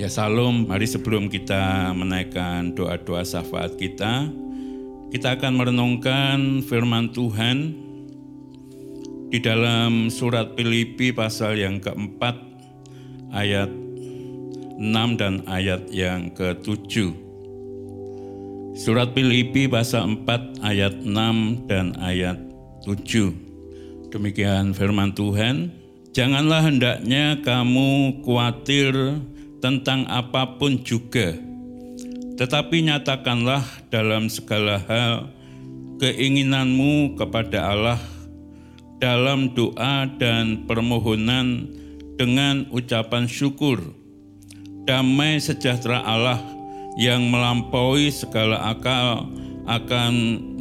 Ya salam, mari sebelum kita menaikkan doa-doa syafaat kita, kita akan merenungkan firman Tuhan di dalam surat Filipi pasal yang keempat ayat 6 dan ayat yang ke-7. Surat Filipi pasal 4 ayat 6 dan ayat 7. Demikian firman Tuhan. Janganlah hendaknya kamu khawatir tentang apa pun juga, tetapi nyatakanlah dalam segala hal keinginanmu kepada Allah dalam doa dan permohonan dengan ucapan syukur. Damai sejahtera Allah yang melampaui segala akal akan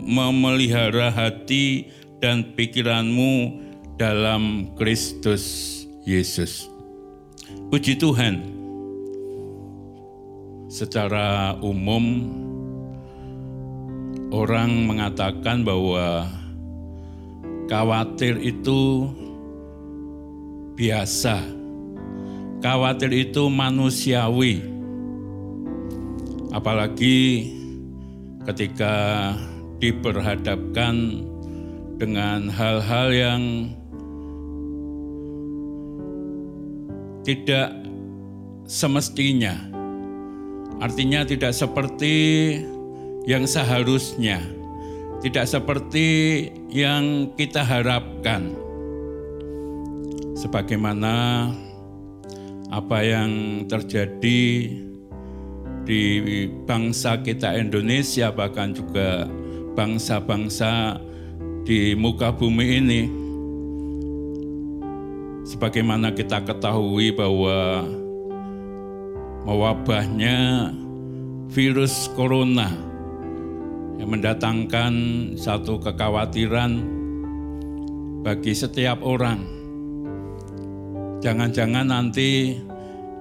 memelihara hati dan pikiranmu dalam Kristus Yesus. Puji Tuhan secara umum orang mengatakan bahwa khawatir itu biasa. Khawatir itu manusiawi. Apalagi ketika diperhadapkan dengan hal-hal yang tidak semestinya Artinya tidak seperti yang seharusnya, tidak seperti yang kita harapkan. Sebagaimana apa yang terjadi di bangsa kita Indonesia bahkan juga bangsa-bangsa di muka bumi ini sebagaimana kita ketahui bahwa mewabahnya virus corona yang mendatangkan satu kekhawatiran bagi setiap orang. Jangan-jangan nanti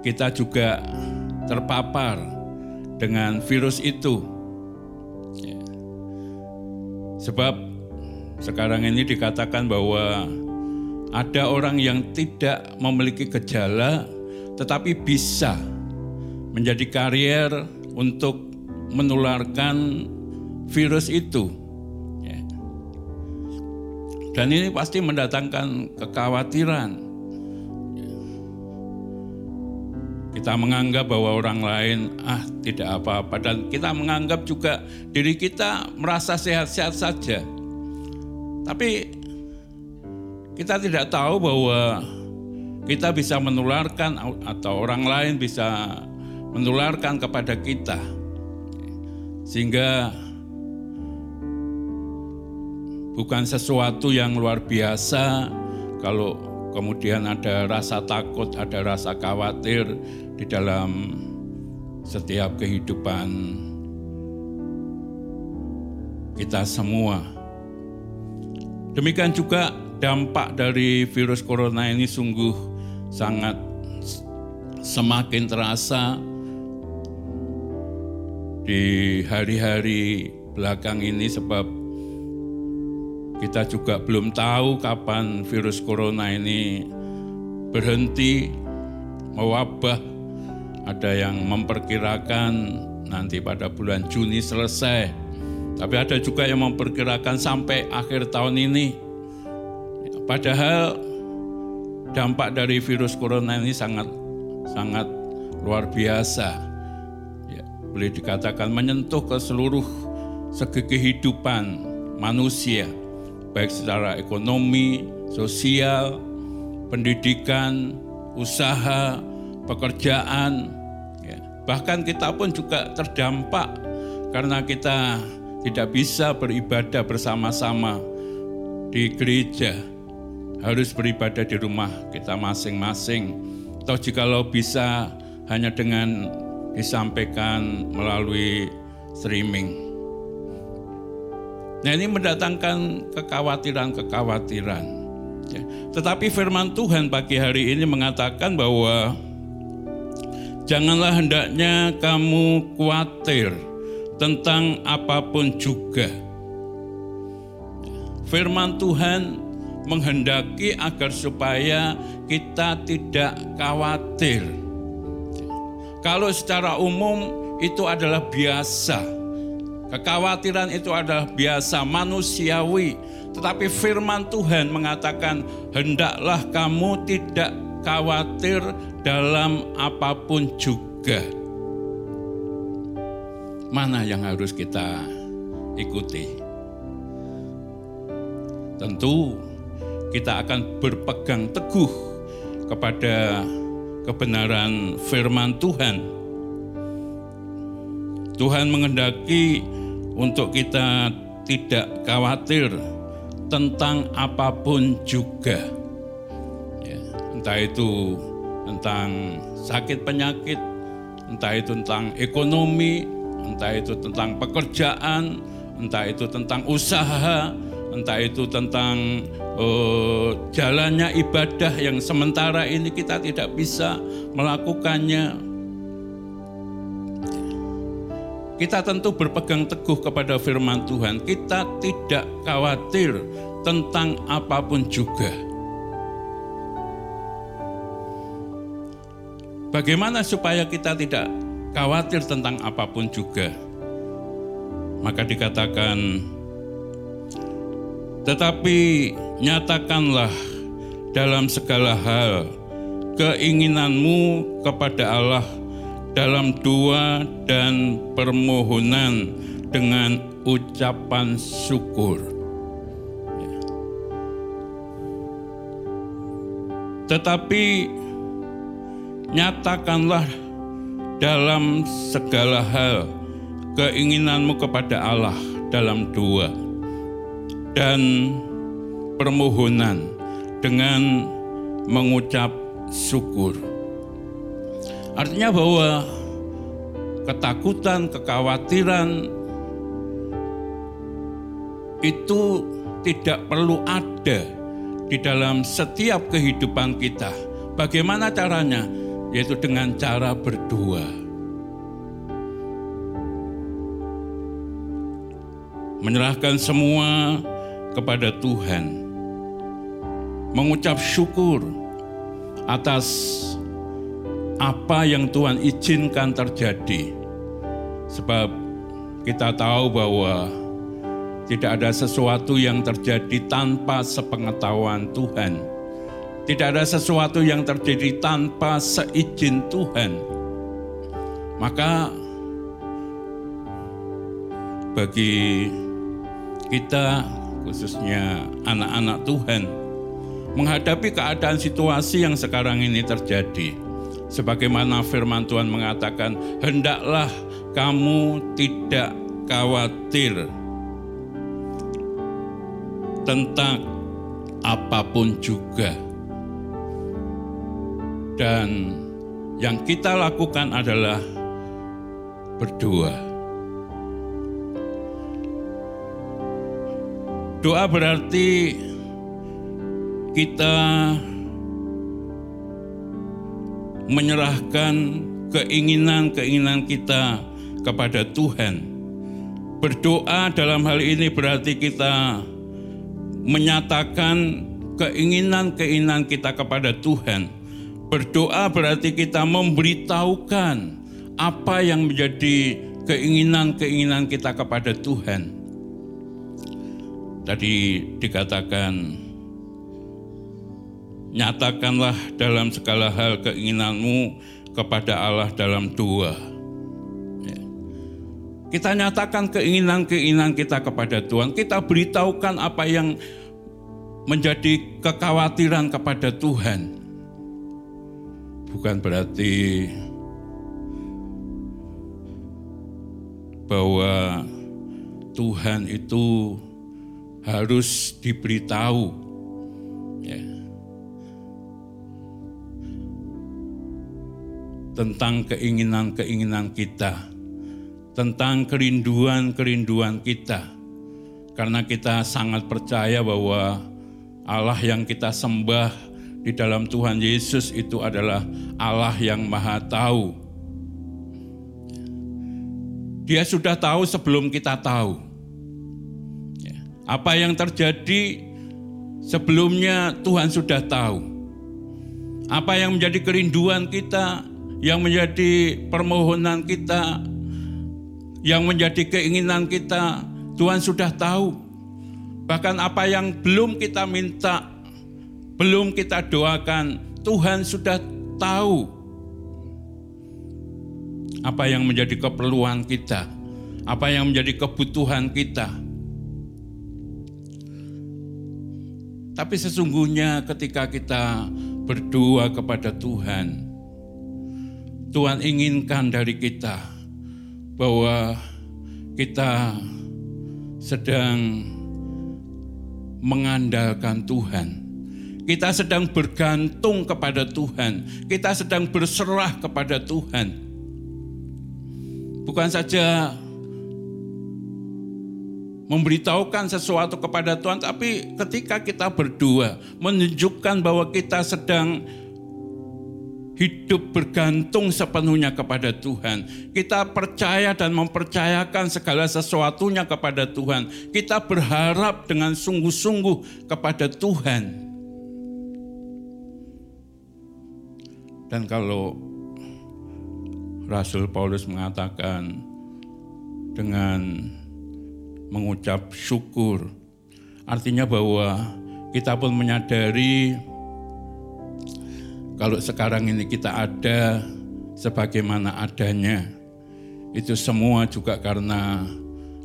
kita juga terpapar dengan virus itu. Ya. Sebab sekarang ini dikatakan bahwa ada orang yang tidak memiliki gejala tetapi bisa menjadi karier untuk menularkan virus itu. Ya. Dan ini pasti mendatangkan kekhawatiran. Kita menganggap bahwa orang lain ah tidak apa-apa dan kita menganggap juga diri kita merasa sehat-sehat saja. Tapi kita tidak tahu bahwa kita bisa menularkan atau orang lain bisa menularkan kepada kita. Sehingga bukan sesuatu yang luar biasa kalau kemudian ada rasa takut, ada rasa khawatir di dalam setiap kehidupan kita semua. Demikian juga dampak dari virus corona ini sungguh sangat semakin terasa di hari-hari belakang ini sebab kita juga belum tahu kapan virus corona ini berhenti mewabah. Ada yang memperkirakan nanti pada bulan Juni selesai. Tapi ada juga yang memperkirakan sampai akhir tahun ini. Padahal dampak dari virus corona ini sangat sangat luar biasa boleh dikatakan menyentuh ke seluruh segi kehidupan manusia, baik secara ekonomi, sosial, pendidikan, usaha, pekerjaan. Ya. Bahkan kita pun juga terdampak karena kita tidak bisa beribadah bersama-sama di gereja. Harus beribadah di rumah kita masing-masing. Atau jikalau bisa hanya dengan disampaikan melalui streaming. Nah ini mendatangkan kekhawatiran-kekhawatiran. Ya. Tetapi firman Tuhan pagi hari ini mengatakan bahwa janganlah hendaknya kamu khawatir tentang apa pun juga. Firman Tuhan menghendaki agar supaya kita tidak khawatir Kalau secara umum itu adalah biasa. Kekhawatiran itu adalah biasa, manusiawi. Tetapi firman Tuhan mengatakan, "Hendaklah kamu tidak khawatir dalam apa pun juga." Mana yang harus kita ikuti? Tentu kita akan berpegang teguh kepada kebenaran firman Tuhan. Tuhan mengendaki untuk kita tidak khawatir tentang apa pun juga. Ya, entah itu tentang sakit penyakit, entah itu tentang ekonomi, entah itu tentang pekerjaan, entah itu tentang usaha, entah itu tentang uh, jalannya ibadah yang sementara ini kita tidak bisa melakukannya. Kita tentu berpegang teguh kepada firman Tuhan. Kita tidak khawatir tentang apa pun juga. Bagaimana supaya kita tidak khawatir tentang apa pun juga? Maka dikatakan tetapi nyatakanlah dalam segala hal keinginanmu kepada Allah dalam doa dan permohonan dengan ucapan syukur. Tetapi nyatakanlah dalam segala hal keinginanmu kepada Allah dalam doa dan permohonan dengan mengucap syukur. Artinya bahwa ketakutan, kekhawatiran itu tidak perlu ada di dalam setiap kehidupan kita. Bagaimana caranya? Yaitu dengan cara berdoa. Menyerahkan semua kepada Tuhan, mengucap syukur atas apa yang Tuhan izinkan terjadi, sebab kita tahu bahwa tidak ada sesuatu yang terjadi tanpa sepengetahuan Tuhan. Tidak ada sesuatu yang terjadi tanpa seizin Tuhan. Maka bagi kita khususnya anak-anak Tuhan, menghadapi keadaan situasi yang sekarang ini terjadi. Sebagaimana firman Tuhan mengatakan, hendaklah kamu tidak khawatir tentang apa pun juga. Dan yang kita lakukan adalah berdoa. Doa berarti kita menyerahkan keinginan-keinginan kita kepada Tuhan. Berdoa dalam hal ini berarti kita menyatakan keinginan-keinginan kita kepada Tuhan. Berdoa berarti kita memberitahukan apa yang menjadi keinginan-keinginan kita kepada Tuhan. Tadi dikatakan, nyatakanlah dalam segala hal keinginanmu kepada Allah dalam doa. Ya. Kita nyatakan keinginan-keinginan kita kepada Tuhan. Kita beritahukan apa yang menjadi kekhawatiran kepada Tuhan. Bukan berarti bahwa Tuhan itu harus diberitahu. Ya. Tentang keinginan-keinginan kita, tentang kerinduan-kerinduan kita. Karena kita sangat percaya bahwa Allah yang kita sembah di dalam Tuhan Yesus itu adalah Allah yang Maha Tahu. Dia sudah tahu sebelum kita tahu. Apa yang terjadi sebelumnya Tuhan sudah tahu. Apa yang menjadi kerinduan kita yang menjadi permohonan kita, yang menjadi keinginan kita, Tuhan sudah tahu. Bahkan apa yang belum kita minta, belum kita doakan, Tuhan sudah tahu apa yang menjadi keperluan kita, apa yang menjadi kebutuhan kita. Tapi sesungguhnya ketika kita berdoa kepada Tuhan, Tuhan inginkan dari kita bahwa kita sedang mengandalkan Tuhan. Kita sedang bergantung kepada Tuhan. Kita sedang berserah kepada Tuhan. Bukan saja memberitahukan sesuatu kepada Tuhan, tapi ketika kita berdoa, menunjukkan bahwa kita sedang hidup bergantung sepenuhnya kepada Tuhan. Kita percaya dan mempercayakan segala sesuatunya kepada Tuhan. Kita berharap dengan sungguh-sungguh kepada Tuhan. Dan kalau Rasul Paulus mengatakan dengan mengucap syukur. Artinya bahwa kita pun menyadari kalau sekarang ini kita ada sebagaimana adanya. Itu semua juga karena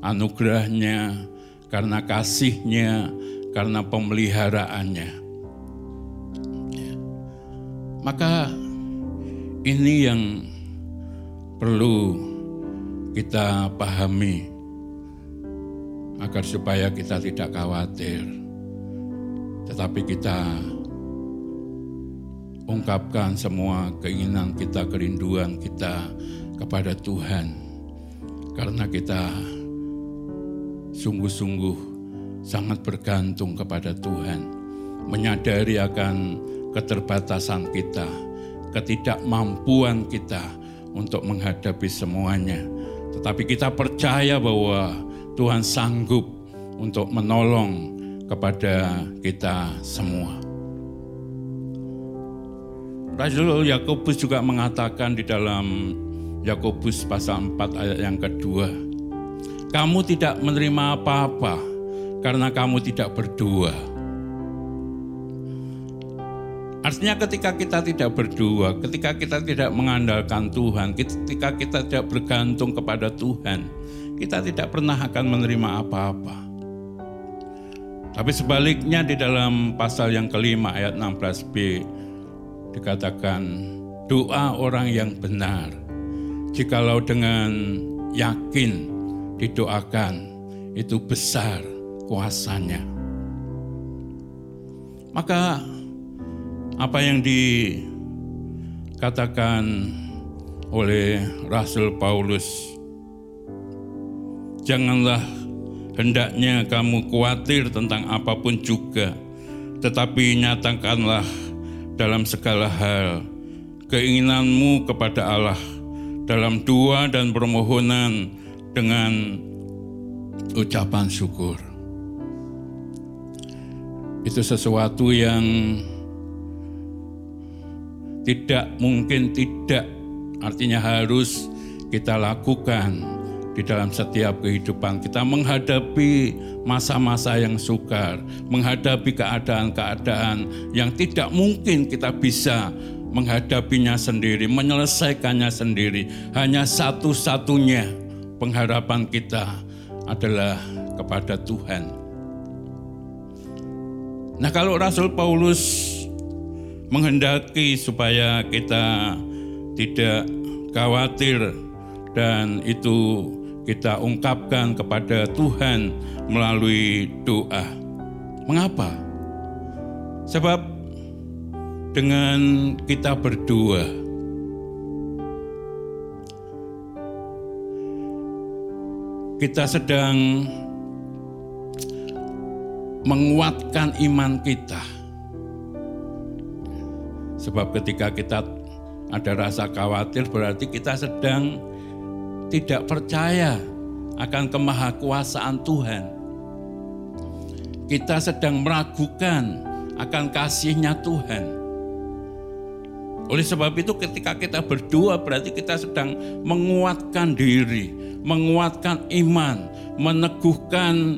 anugerahnya, karena kasihnya, karena pemeliharaannya. Ya. Maka ini yang perlu kita pahami agar supaya kita tidak khawatir. Tetapi kita ungkapkan semua keinginan kita, kerinduan kita kepada Tuhan. Karena kita sungguh-sungguh sangat bergantung kepada Tuhan. Menyadari akan keterbatasan kita, ketidakmampuan kita untuk menghadapi semuanya. Tetapi kita percaya bahwa Tuhan sanggup untuk menolong kepada kita semua. Rasul Yakobus juga mengatakan di dalam Yakobus pasal 4 ayat yang kedua, kamu tidak menerima apa-apa karena kamu tidak berdoa. Artinya ketika kita tidak berdoa, ketika kita tidak mengandalkan Tuhan, ketika kita tidak bergantung kepada Tuhan, kita tidak pernah akan menerima apa-apa. Tapi sebaliknya di dalam pasal yang kelima ayat 16b dikatakan doa orang yang benar jikalau dengan yakin didoakan itu besar kuasanya. Maka apa yang dikatakan oleh Rasul Paulus Janganlah hendaknya kamu khawatir tentang apa pun juga, tetapi nyatakanlah dalam segala hal keinginanmu kepada Allah dalam doa dan permohonan dengan ucapan syukur. Itu sesuatu yang tidak mungkin tidak, artinya harus kita lakukan di dalam setiap kehidupan kita menghadapi masa-masa yang sukar, menghadapi keadaan-keadaan yang tidak mungkin kita bisa menghadapinya sendiri, menyelesaikannya sendiri. Hanya satu-satunya pengharapan kita adalah kepada Tuhan. Nah, kalau Rasul Paulus menghendaki supaya kita tidak khawatir dan itu kita ungkapkan kepada Tuhan melalui doa. Mengapa? Sebab dengan kita berdoa, kita sedang menguatkan iman kita. Sebab ketika kita ada rasa khawatir berarti kita sedang tidak percaya akan kemahakuasaan Tuhan. Kita sedang meragukan akan kasihnya Tuhan. Oleh sebab itu ketika kita berdoa berarti kita sedang menguatkan diri, menguatkan iman, meneguhkan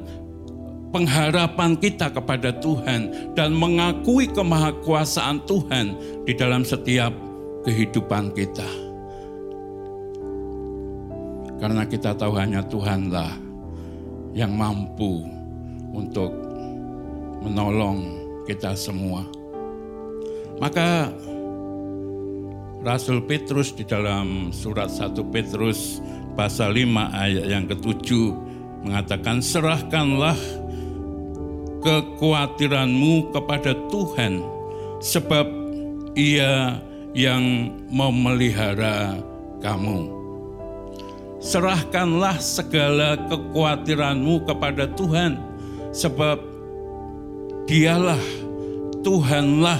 pengharapan kita kepada Tuhan dan mengakui kemahakuasaan Tuhan di dalam setiap kehidupan kita. Karena kita tahu hanya Tuhanlah yang mampu untuk menolong kita semua. Maka Rasul Petrus di dalam surat 1 Petrus pasal 5 ayat yang ketujuh mengatakan serahkanlah kekhawatiranmu kepada Tuhan sebab ia yang memelihara kamu. Serahkanlah segala kekhawatiranmu kepada Tuhan sebab dialah Tuhanlah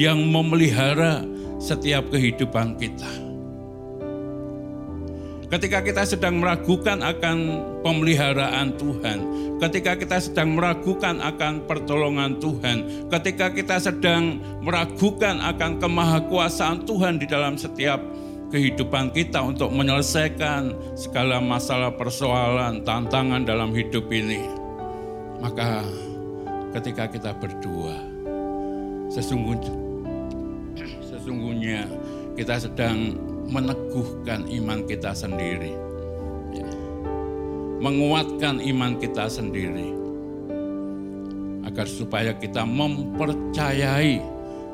yang memelihara setiap kehidupan kita. Ketika kita sedang meragukan akan pemeliharaan Tuhan, ketika kita sedang meragukan akan pertolongan Tuhan, ketika kita sedang meragukan akan kemahakuasaan Tuhan di dalam setiap kehidupan kita untuk menyelesaikan segala masalah persoalan, tantangan dalam hidup ini. Maka ketika kita berdua, sesungguhnya, sesungguhnya kita sedang meneguhkan iman kita sendiri, menguatkan iman kita sendiri, agar supaya kita mempercayai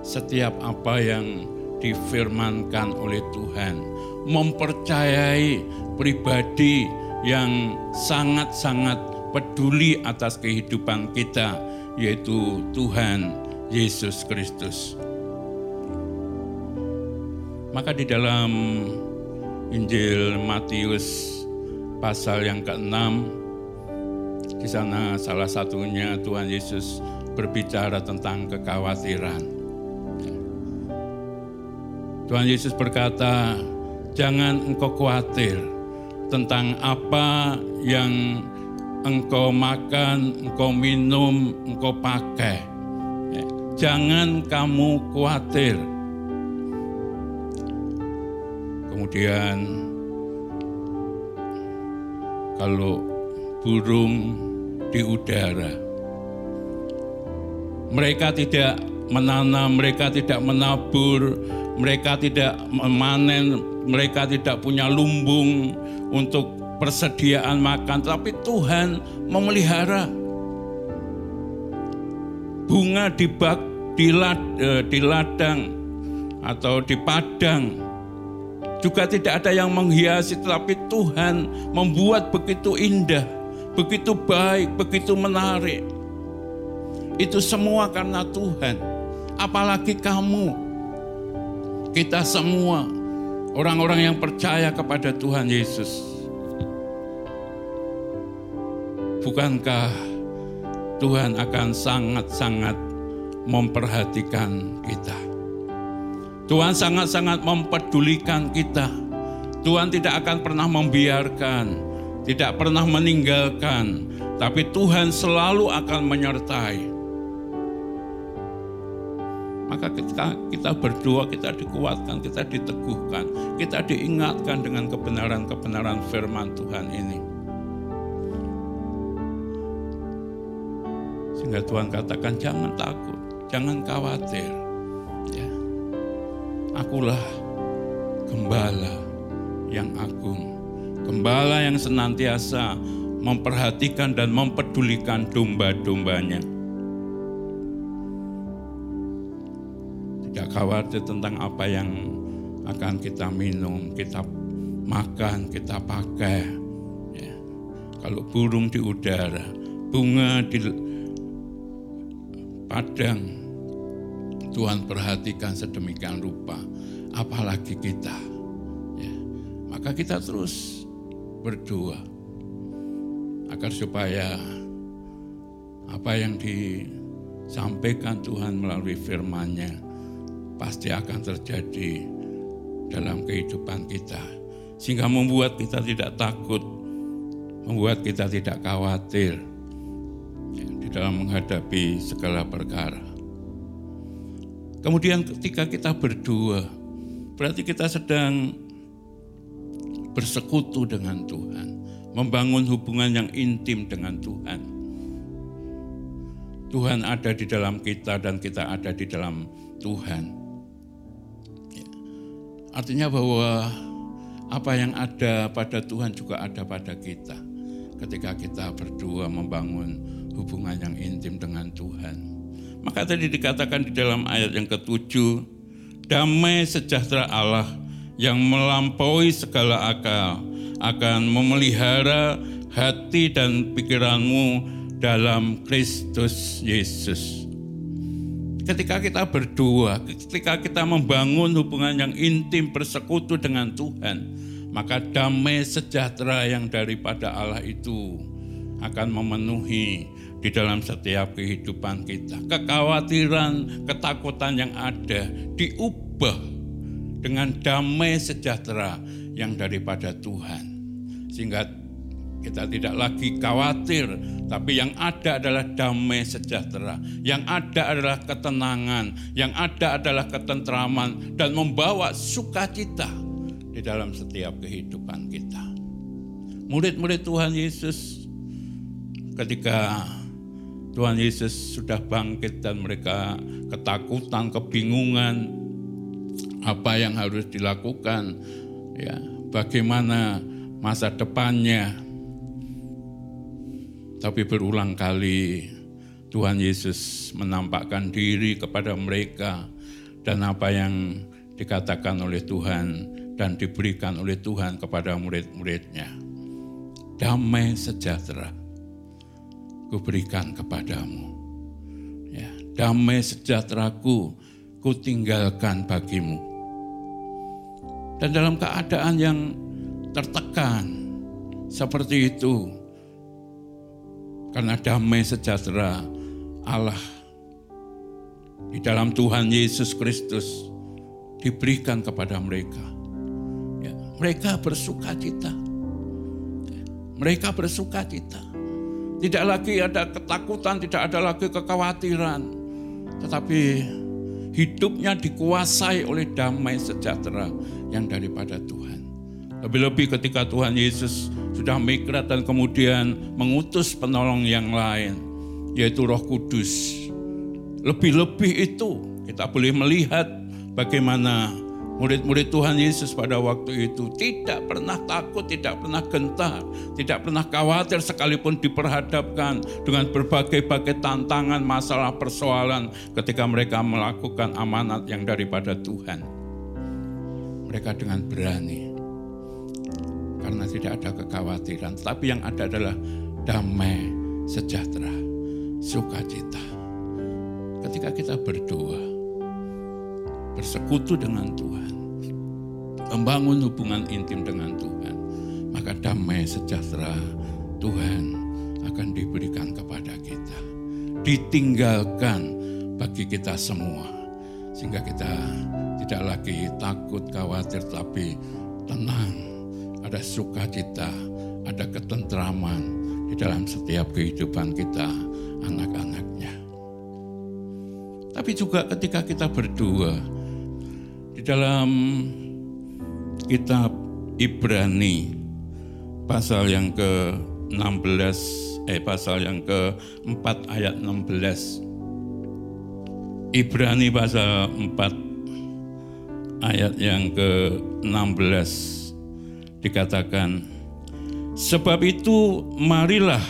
setiap apa yang difirmankan oleh Tuhan, mempercayai pribadi yang sangat-sangat peduli atas kehidupan kita, yaitu Tuhan Yesus Kristus. Maka di dalam Injil Matius pasal yang ke-6 di sana salah satunya Tuhan Yesus berbicara tentang kekhawatiran. Tuhan Yesus berkata, "Jangan engkau khawatir tentang apa yang engkau makan, engkau minum, engkau pakai. Jangan kamu khawatir Kemudian kalau burung di udara, mereka tidak menanam, mereka tidak menabur, mereka tidak memanen, mereka tidak punya lumbung untuk persediaan makan, tapi Tuhan memelihara bunga di bak, di, eh, di ladang atau di padang juga tidak ada yang menghiasi, tetapi Tuhan membuat begitu indah, begitu baik, begitu menarik. Itu semua karena Tuhan. Apalagi kamu, kita semua, orang-orang yang percaya kepada Tuhan Yesus. Bukankah Tuhan akan sangat-sangat memperhatikan kita? Tuhan sangat-sangat mempedulikan kita. Tuhan tidak akan pernah membiarkan, tidak pernah meninggalkan, tapi Tuhan selalu akan menyertai. Maka ketika kita berdoa, kita dikuatkan, kita diteguhkan, kita diingatkan dengan kebenaran-kebenaran firman Tuhan ini. Sehingga Tuhan katakan jangan takut, jangan khawatir akulah gembala yang agung. Gembala yang senantiasa memperhatikan dan mempedulikan domba-dombanya. Tidak khawatir tentang apa yang akan kita minum, kita makan, kita pakai. Ya. Kalau burung di udara, bunga di padang, Tuhan perhatikan sedemikian rupa, apalagi kita. Ya. Maka kita terus berdoa agar supaya apa yang disampaikan Tuhan melalui firman-Nya pasti akan terjadi dalam kehidupan kita. Sehingga membuat kita tidak takut, membuat kita tidak khawatir di dalam menghadapi segala perkara. Kemudian ketika kita berdua, berarti kita sedang bersekutu dengan Tuhan, membangun hubungan yang intim dengan Tuhan. Tuhan ada di dalam kita dan kita ada di dalam Tuhan. Ya. Artinya bahwa apa yang ada pada Tuhan juga ada pada kita. Ketika kita berdua membangun hubungan yang intim dengan Tuhan. Maka tadi dikatakan di dalam ayat yang ketujuh, damai sejahtera Allah yang melampaui segala akal akan memelihara hati dan pikiranmu dalam Kristus Yesus. Ketika kita berdua, ketika kita membangun hubungan yang intim bersekutu dengan Tuhan, maka damai sejahtera yang daripada Allah itu akan memenuhi di dalam setiap kehidupan kita. Kekhawatiran, ketakutan yang ada diubah dengan damai sejahtera yang daripada Tuhan. Sehingga kita tidak lagi khawatir, tapi yang ada adalah damai sejahtera. Yang ada adalah ketenangan, yang ada adalah ketentraman dan membawa sukacita di dalam setiap kehidupan kita. Murid-murid Tuhan Yesus ketika Tuhan Yesus sudah bangkit dan mereka ketakutan, kebingungan, apa yang harus dilakukan, ya, bagaimana masa depannya. Tapi berulang kali Tuhan Yesus menampakkan diri kepada mereka dan apa yang dikatakan oleh Tuhan dan diberikan oleh Tuhan kepada murid-muridnya. Damai sejahtera kuberikan kepadamu. Ya, damai sejahteraku ku tinggalkan bagimu dan dalam keadaan yang tertekan seperti itu karena damai sejahtera Allah di dalam Tuhan Yesus Kristus diberikan kepada mereka. Ya, mereka bersuka cita. Mereka bersuka cita. Tidak lagi ada ketakutan, tidak ada lagi kekhawatiran. Tetapi hidupnya dikuasai oleh damai sejahtera yang daripada Tuhan. Lebih-lebih ketika Tuhan Yesus sudah mikrat dan kemudian mengutus penolong yang lain, yaitu Roh Kudus. Lebih-lebih itu kita boleh melihat bagaimana Murid-murid Tuhan Yesus pada waktu itu tidak pernah takut, tidak pernah gentar, tidak pernah khawatir sekalipun diperhadapkan dengan berbagai-bagai tantangan, masalah, persoalan ketika mereka melakukan amanat yang daripada Tuhan. Mereka dengan berani karena tidak ada kekhawatiran, tapi yang ada adalah damai, sejahtera, sukacita. Ketika kita berdoa, bersekutu dengan Tuhan, membangun hubungan intim dengan Tuhan, maka damai sejahtera Tuhan akan diberikan kepada kita. Ditinggalkan bagi kita semua. Sehingga kita tidak lagi takut, khawatir, tapi tenang. Ada sukacita, ada ketentraman di dalam setiap kehidupan kita, anak-anaknya. Tapi juga ketika kita berdua, di dalam kitab Ibrani pasal yang ke-16 eh pasal yang ke-4 ayat 16. Ibrani pasal 4 ayat yang ke-16 dikatakan sebab itu marilah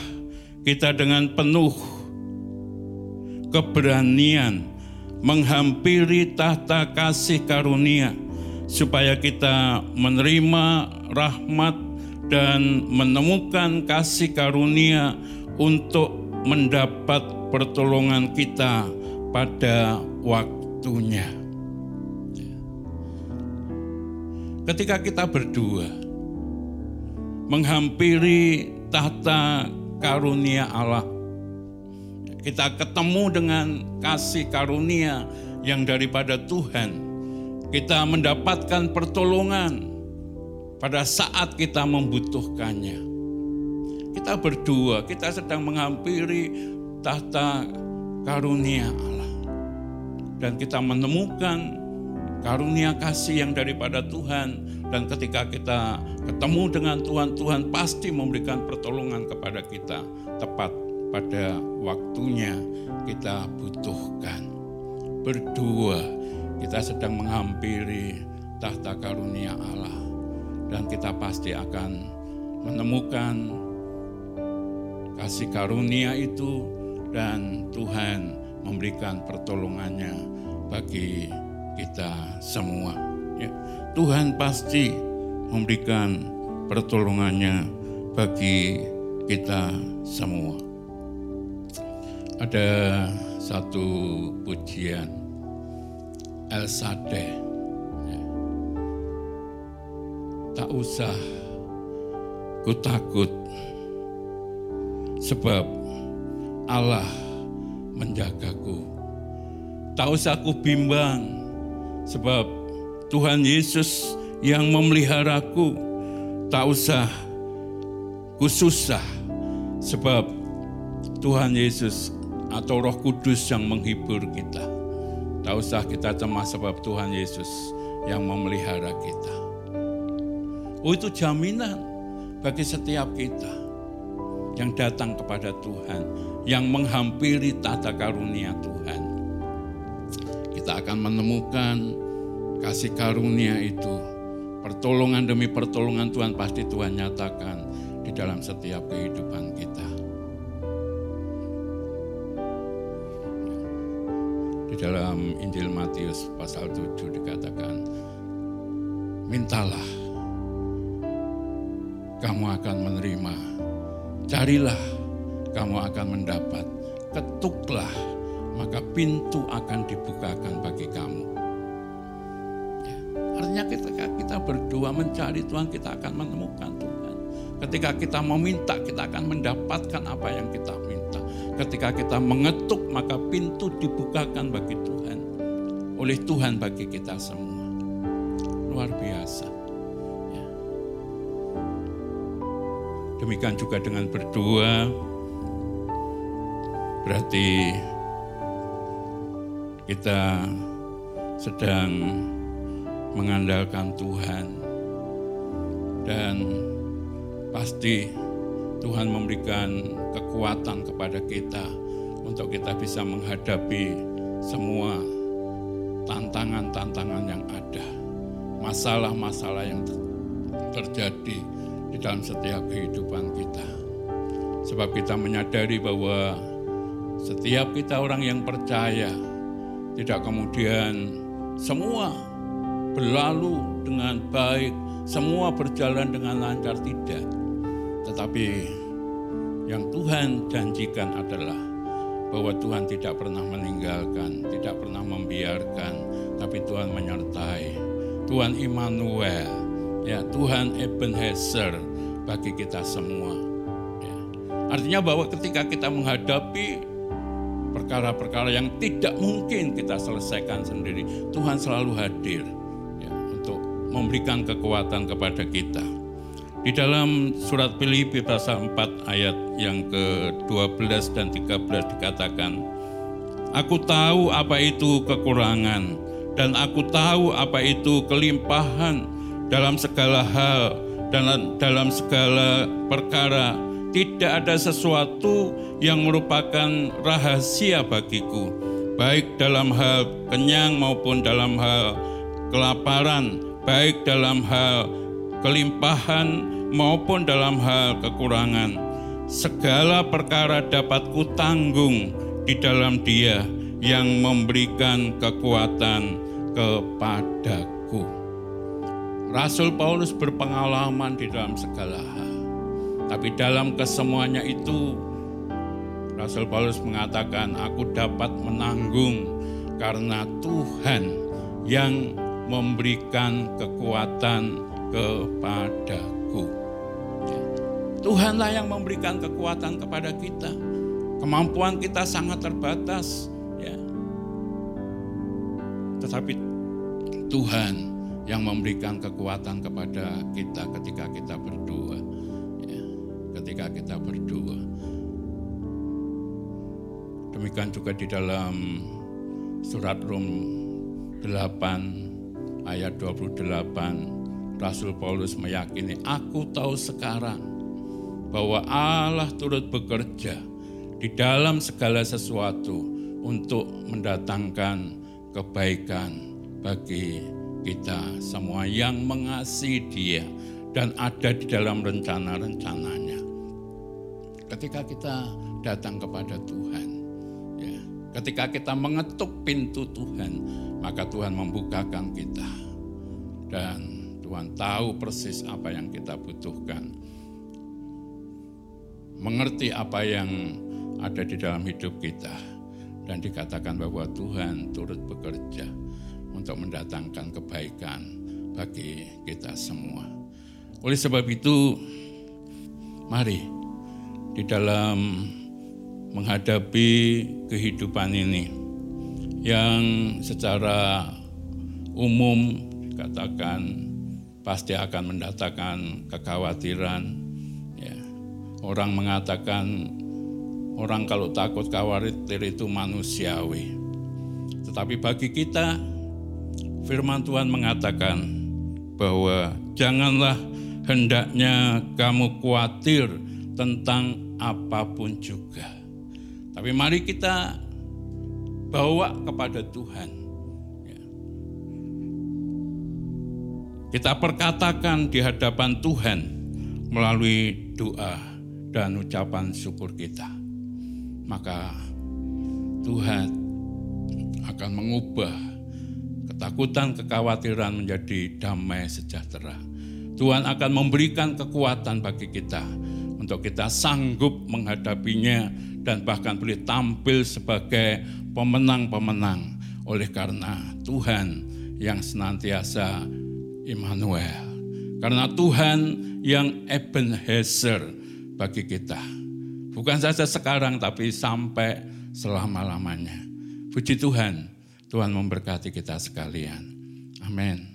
kita dengan penuh keberanian menghampiri tahta kasih karunia supaya kita menerima rahmat dan menemukan kasih karunia untuk mendapat pertolongan kita pada waktunya. Ketika kita berdua menghampiri tahta karunia Allah, kita ketemu dengan kasih karunia yang daripada Tuhan. Kita mendapatkan pertolongan pada saat kita membutuhkannya. Kita berdua, kita sedang menghampiri tahta karunia Allah. Dan kita menemukan karunia kasih yang daripada Tuhan. Dan ketika kita ketemu dengan Tuhan, Tuhan pasti memberikan pertolongan kepada kita tepat pada waktunya kita butuhkan. Berdua kita sedang menghampiri tahta karunia Allah dan kita pasti akan menemukan kasih karunia itu dan Tuhan memberikan pertolongannya bagi kita semua. Ya. Tuhan pasti memberikan pertolongannya bagi kita semua. Ada satu pujian El Sade. Ya. Tak usah ku takut sebab Allah menjagaku. Tak usah aku bimbang sebab Tuhan Yesus yang memeliharaku. Tak usah ku susah sebab Tuhan Yesus atau Roh Kudus yang menghibur kita. Tak usah kita cemas sebab Tuhan Yesus yang memelihara kita. Oh itu jaminan bagi setiap kita yang datang kepada Tuhan, yang menghampiri tata karunia Tuhan. Kita akan menemukan kasih karunia itu, pertolongan demi pertolongan Tuhan pasti Tuhan nyatakan di dalam setiap kehidupan kita. Di dalam Injil Matius pasal 7 dikatakan, mintalah kamu akan menerima Carilah, kamu akan mendapat. Ketuklah, maka pintu akan dibukakan bagi kamu. Ya, artinya ketika kita berdoa mencari Tuhan, kita akan menemukan Tuhan. Ketika kita meminta, kita akan mendapatkan apa yang kita minta. Ketika kita mengetuk, maka pintu dibukakan bagi Tuhan. Oleh Tuhan bagi kita semua. Luar biasa. Demikian juga dengan berdua, berarti kita sedang mengandalkan Tuhan dan pasti Tuhan memberikan kekuatan kepada kita untuk kita bisa menghadapi semua tantangan-tantangan yang ada, masalah-masalah yang terjadi di dalam setiap kehidupan kita. Sebab kita menyadari bahwa setiap kita orang yang percaya tidak kemudian semua berlalu dengan baik, semua berjalan dengan lancar tidak. Tetapi yang Tuhan janjikan adalah bahwa Tuhan tidak pernah meninggalkan, tidak pernah membiarkan, tapi Tuhan menyertai. Tuhan Immanuel, ya Tuhan Ebenezer bagi kita semua. Ya. Artinya bahwa ketika kita menghadapi perkara-perkara yang tidak mungkin kita selesaikan sendiri, Tuhan selalu hadir memberikan kekuatan kepada kita. Di dalam surat Filipi pasal 4 ayat yang ke-12 dan 13 dikatakan, Aku tahu apa itu kekurangan dan aku tahu apa itu kelimpahan dalam segala hal dan dalam segala perkara tidak ada sesuatu yang merupakan rahasia bagiku baik dalam hal kenyang maupun dalam hal kelaparan baik dalam hal kelimpahan maupun dalam hal kekurangan segala perkara dapat kutanggung di dalam dia yang memberikan kekuatan kepadaku Rasul Paulus berpengalaman di dalam segala hal. Tapi dalam kesemuanya itu Rasul Paulus mengatakan aku dapat menanggung karena Tuhan yang memberikan kekuatan kepadaku. Ya. Tuhanlah yang memberikan kekuatan kepada kita. Kemampuan kita sangat terbatas, ya. Tetapi Tuhan yang memberikan kekuatan kepada kita ketika kita berdoa. Ya, ketika kita berdoa. Demikian juga di dalam surat Rom 8 ayat 28 Rasul Paulus meyakini aku tahu sekarang bahwa Allah turut bekerja di dalam segala sesuatu untuk mendatangkan kebaikan bagi kita semua yang mengasihi Dia dan ada di dalam rencana-rencananya. Ketika kita datang kepada Tuhan, ketika kita mengetuk pintu Tuhan, maka Tuhan membukakan kita. Dan Tuhan tahu persis apa yang kita butuhkan. Mengerti apa yang ada di dalam hidup kita. Dan dikatakan bahwa Tuhan turut bekerja untuk mendatangkan kebaikan bagi kita semua. Oleh sebab itu, mari di dalam menghadapi kehidupan ini yang secara umum katakan pasti akan mendatangkan kekhawatiran, Orang mengatakan orang kalau takut khawatir itu manusiawi. Tetapi bagi kita firman Tuhan mengatakan bahwa janganlah hendaknya kamu khawatir tentang apa pun juga. Tapi mari kita bawa kepada Tuhan. Ya. Kita perkatakan di hadapan Tuhan melalui doa dan ucapan syukur kita, maka Tuhan akan mengubah ketakutan, kekhawatiran menjadi damai sejahtera. Tuhan akan memberikan kekuatan bagi kita untuk kita sanggup menghadapinya dan bahkan boleh tampil sebagai pemenang-pemenang oleh karena Tuhan yang senantiasa Immanuel. Karena Tuhan yang Ebenezer, bagi kita. Bukan saja sekarang tapi sampai selama-lamanya. Puji Tuhan, Tuhan memberkati kita sekalian. Amin.